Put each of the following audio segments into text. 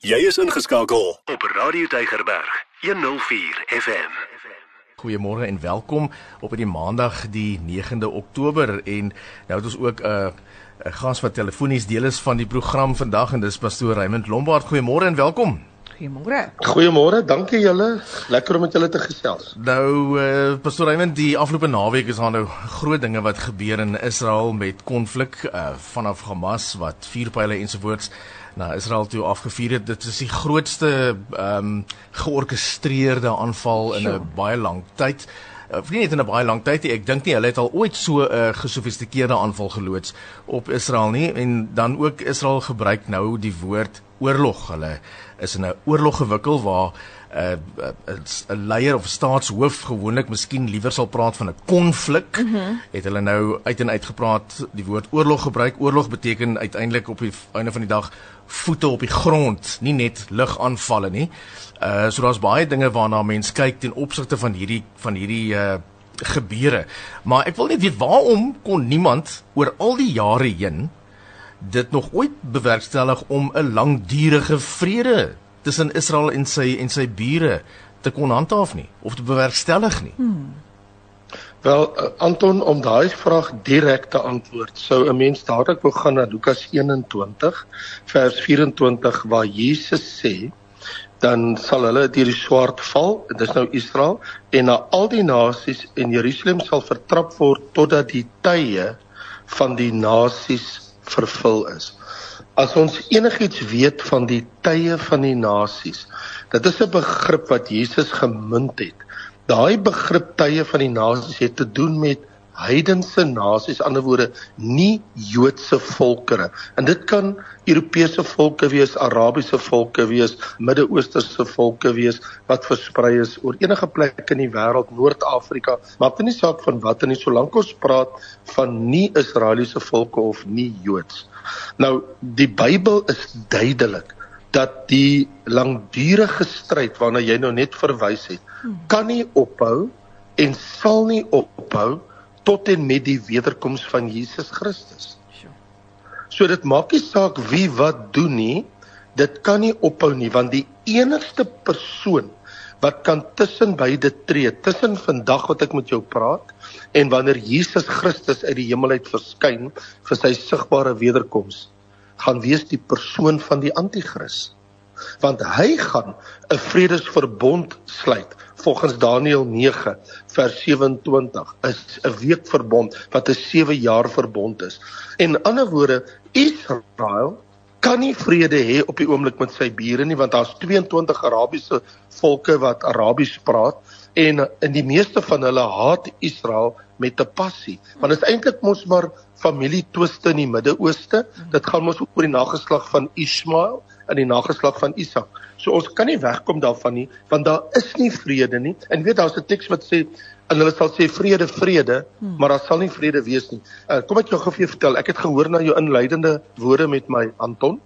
Jy is ingeskakel op Radio Deigerberg 104 FM. Goeiemôre en welkom op hierdie Maandag die 9de Oktober en nou het ons ook 'n uh, 'n gas wat telefonies deel is van die program vandag en dis pastoor Raymond Lombard. Goeiemôre en welkom. Goeiemôre. Goeiemôre, dankie julle. Lekker om met julle te gesels. Nou uh, pastoor Raymond, die afgelope naweek is daar nou groot dinge wat gebeur in Israel met konflik uh, vanaf Hamas wat vuurpyle ensovoorts na Israel toe afgevuur het. Dit is die grootste ehm um, georkestreerde aanval in 'n sure. baie lang tyd. Uh, nie net in 'n baie lang tyd nie. Ek dink nie hulle het al ooit so 'n uh, gesofistikeerde aanval geloods op Israel nie en dan ook Israel gebruik nou die woord oorlog. Hulle is in 'n oorlog gewikkel waar 'n uh, 'n uh, leier of staatshoof gewoonlik miskien liewer sal praat van 'n konflik. Mm -hmm. Het hulle nou uit en uit gepraat die woord oorlog gebruik. Oorlog beteken uiteindelik op die einde van die dag voete op die grond, nie net lugaanvalle nie. Uh so daar's baie dinge waarna mense kyk ten opsigte van hierdie van hierdie uh gebeure. Maar ek wil net weet waarom kon niemand oor al die jare heen dit nog ooit bewerkstellig om 'n langdurige vrede tussen Israel en sy en sy bure te kon handhaaf nie of te bewerkstellig nie. Hmm. Wel uh, Anton om daai vraag direk te antwoord, sou 'n mens dadelik wou gaan na Lukas 21 vers 24 waar Jesus sê dan sal hulle deur die swaard val, dit is nou Israel en na al die nasies en Jerusalem sal vertrap word totdat die tye van die nasies vervul is. As ons enigiets weet van die tye van die nasies, dit is 'n begrip wat Jesus gemunt het. Daai begrip tye van die nasies het te doen met heidense nasies, ander woorde nie Joodse volkere. En dit kan Europese volke wees, Arabiese volke wees, Midde-Oosterse volke wees wat versprei is oor enige plek in die wêreld, Noord-Afrika, maak nie saak van wat en nie solank ons praat van nie Israeliese volke of nie Joods. Nou die Bybel is duidelik dat die langdurige stryd waarna jy nou net verwys het, kan nie ophou en sal nie ophou tot en met die wederkoms van Jesus Christus. So dit maak nie saak wie wat doen nie, dit kan nie ophou nie want die enigste persoon wat kan tussen beide tree, tussen vandag wat ek met jou praat en wanneer Jesus Christus uit die hemel uit verskyn vir sy sigbare wederkoms gaan wees die persoon van die anti-kris want hy gaan 'n vredesverbond sluit volgens Daniël 9 vers 27 is 'n weekverbond wat 'n 7 jaar verbond is en in ander woorde Israel kan nie vrede hê op die oomblik met sy bure nie want daar's 22 Arabiese volke wat Arabies praat en in die meeste van hulle haat Israel met 'n passie. Want dit is eintlik mos maar familietwiste in die Midde-Ooste. Dit gaan mos oor die nageslag van Ismael en die nageslag van Isak. So ons kan nie wegkom daarvan nie want daar is nie vrede nie. En weet daar's 'n teks wat sê en hulle sal sê vrede vrede, hmm. maar daar sal nie vrede wees nie. Uh, kom ek jou gou vir vertel. Ek het gehoor na jou inleidende woorde met my Anton.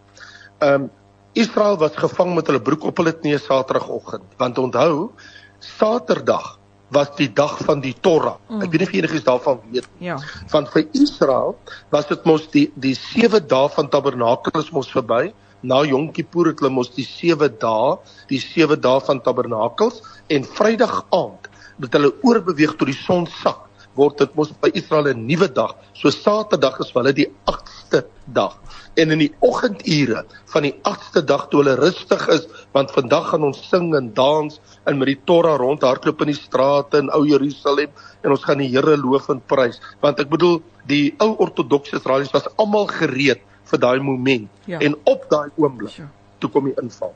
Ehm um, Israel was gevang met hulle broek op hulle knieë Saterdagoggend. Want onthou, Saterdag was die dag van die Torah. Mm. Ek weet nie of enigiets daarvan weet nie. Ja. Want vir Israel was dit mos die die 7 dae van Tabernakels mos verby. Na Yom Kippur het hulle mos die 7 dae, die 7 dae van Tabernakels en Vrydag aand het hulle oorbeweeg tot die son sak word dit mos by Israel 'n nuwe dag. So Saterdag is vir hulle die 8ste dag. En in die oggendure van die 8ste dag toe hulle rustig is, want vandag gaan ons sing en dans en met die Torah rondhardloop in die strate in Ou Jerusalem en ons gaan die Here loof en prys, want ek bedoel die ou ortodokse Israelies was almal gereed vir daai moment ja. en op daai oomblik toe kom die inval.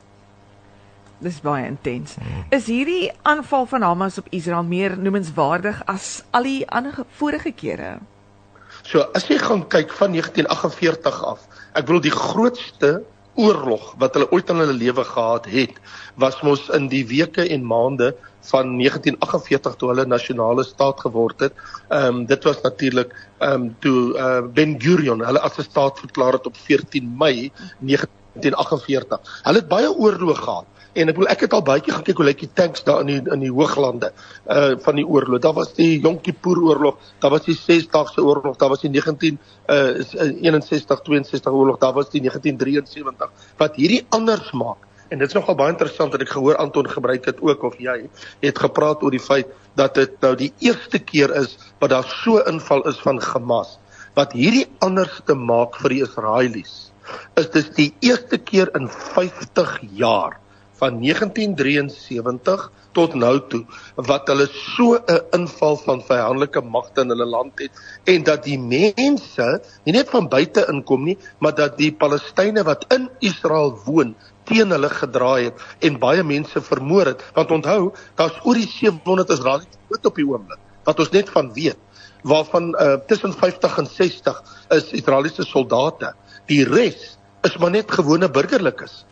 Dis baie intens. Is hierdie aanval van Hamas op Israel meer noemenswaardig as al die ander vorige kere? So, as jy gaan kyk van 1948 af, ek bedoel die grootste oorlog wat hulle ooit in hulle lewe gehad het, was mos in die weke en maande van 1948 toe hulle nasionale staat geword het. Ehm um, dit was natuurlik ehm um, toe uh, Ben Gurion hulle as 'n staat verklaar het op 14 Mei 1948. Hulle het baie oorloë gehad en ek wil ek het al baie gaan kyk hoe lyk die tanks daar in die in die hooglande uh van die oorlog. Daar was die Yom Kippur oorlog, daar was die 6-dagse oorlog, daar was die 19 uh 61 62 oorlog, daar was die 1973 wat hierdie anders maak En dit is nogal baie interessant dat ek gehoor Anton gebruik dit ook of jy het gepraat oor die feit dat dit nou die eerste keer is wat daar so inval is van Hamas wat hierdie anderste maak vir die Israelies. Is dit die eerste keer in 50 jaar van 1973 tot nou toe wat hulle so 'n inval van vyandelike magte in hulle land het en dat die mense nie net van buite inkom nie, maar dat die Palestynë wat in Israel woon teen hulle gedraai het en baie mense vermoor het want onthou daar's oor die 700 Israeliete dood op die oomblik wat ons net van weet waarvan uh, tussen 50 en 60 is Israeliese soldate die res is maar net gewone burgerlikes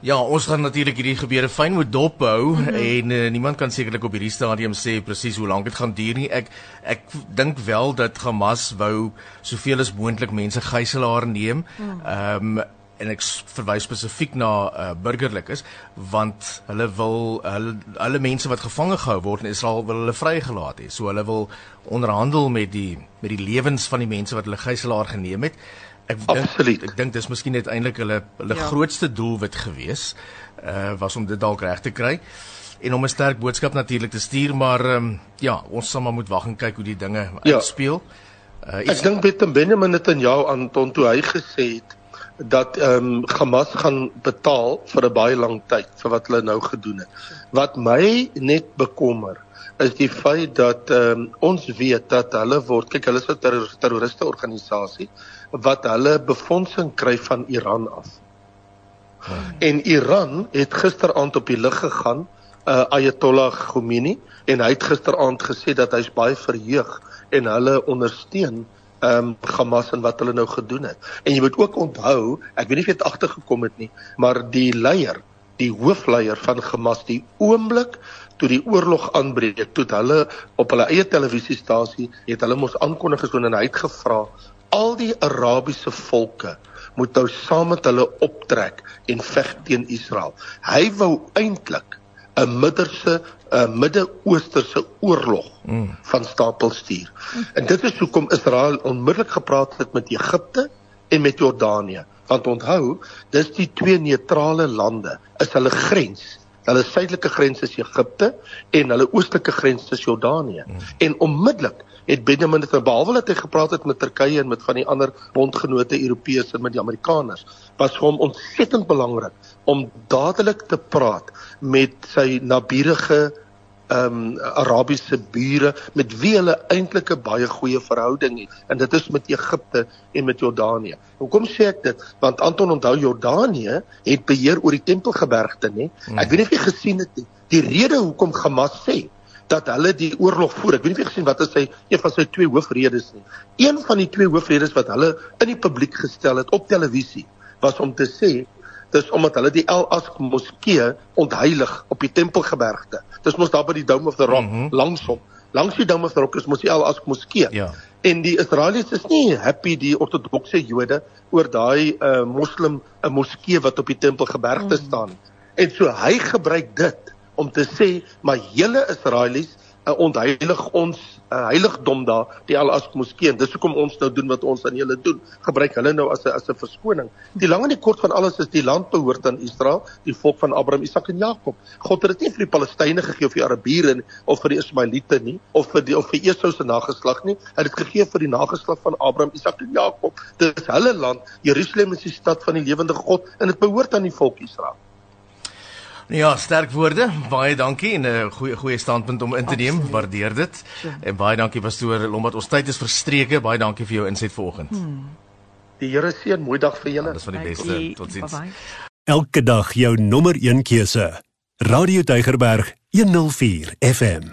Ja, ons gaan natuurlik hierdie gebeure fyn moet dophou mm -hmm. en uh, niemand kan sekerlik op hierdie stadium sê presies hoe lank dit gaan duur nie. Ek ek dink wel dat Hamas wou soveel as moontlik mense gijslaar neem. Ehm mm. um, en ek verwys spesifiek na uh, burgerlikes want hulle wil hulle alle mense wat gevange gehou word in Israel wil hulle vrygelaat hê. So hulle wil onderhandel met die met die lewens van die mense wat hulle gijslaar geneem het. Ek Absoluut. Ek dink dis miskien net eintlik hulle hulle ja. grootste doelwit gewees uh was om dit dalk reg te kry en om 'n sterk boodskap natuurlik te stuur maar um, ja, ons sal maar moet wag en kyk hoe die dinge ja. uitspeel. Uh ek dink Benjamin jou Anton toe hy gesê het dat ehm um, Hamas gaan betaal vir 'n baie lang tyd vir wat hulle nou gedoen het. Wat my net bekommer is die feit dat ehm um, ons weet dat hulle word kyk hulle is 'n terroriste organisasie wat hulle befondsing kry van Iran af. Hmm. En Iran het gisteraand op die lig gegaan, uh, Ayatollah Khomeini, en hy het gisteraand gesê dat hy's baie verheug en hulle ondersteun ehm um, Hamas en wat hulle nou gedoen het. En jy moet ook onthou, ek weet nie of jy dit agtergekom het nie, maar die leier, die hoofleier van Hamas, die oomblik toe die oorlog aanbreek, toe hulle op hulle eie televisiestasie het hulle mos aankondig gedoen en hy het gevra al die Arabiese volke moet nou saam met hulle optrek en veg teen Israel. Hy wou eintlik 'n midderse 'n Midde-Oosterse oorlog mm. van stapel stuur. Mm. En dit is hoekom Israel onmiddellik gepraat het met Egipte en met Jordanië. Want onthou, dis die twee neutrale lande, is hulle grens. Hulle suidelike grens is Egipte en hulle oostelike grens is Jordanië. Mm. En onmiddellik het Benjamin dit behalwe dat hy gepraat het met Turkye en met van die ander bondgenote Europese en met die Amerikaners, was vir hom ontsettend belangrik om dadelik te praat met sy naburige ehm um, Arabiese bure met wie hulle eintlik 'n baie goeie verhouding het en dit is met Egipte en met Jordanië. Hoekom sê ek dit? Want Anton onthou Jordanië het beheer oor die Tempelgebergte, nê? Hmm. Ek weet nie of jy gesien het nie. Die rede hoekom Hamas sê dat hulle die oorlog voer. Ek weet nie of jy gesien wat is sy een van sy twee hoofredes nie. Een van die twee hoofredes wat hulle in die publiek gestel het op televisie was om te sê dis omdat hulle die El Aqsa moskee ontheilig op die Tempelgebergte. Dis mos daar by die Dome of the Rock mm -hmm. langsom. Langs die Dome of the Rock is mos die El Aqsa moskee. Ja. En die Israeliese is nie happy die ortodokse Jode oor daai uh, moslim 'n uh, moskee wat op die Tempelgebergte mm. staan. En so hy gebruik dit om te sê maar julle Israelies uh, ontheilig ons uh, heiligdom daar die Al-Aqsa moskee. Dis hoekom ons nou doen wat ons aan julle doen. Gebruik hulle nou as 'n as 'n verskoning. Die lang en die kort van alles is die land behoort aan Israel, die volk van Abraham, Isak en Jakob. God het dit nie vir die Palestynë gegee of vir die Arabiere of vir die Ismaeliete nie of vir die of vir Esau se nageslag nie. Hy het dit gegee vir die nageslag van Abraham, Isak en Jakob. Dis hulle land. Jerusalem is die stad van die lewende God en dit behoort aan die volk Israel. Ja, sterk woorde. Baie dankie en 'n uh, goeie goeie standpunt om in te neem. Absoluut. Waardeer dit. Ja. En baie dankie pastoor Lombard. Ons tyd is verstreke. Baie dankie vir jou inset vanoggend. Hmm. Die Here seën. Mooi dag vir julle. Dis van die beste. Totsiens. Elke dag jou nommer 1 keuse. Radio Deugerberg 104 FM.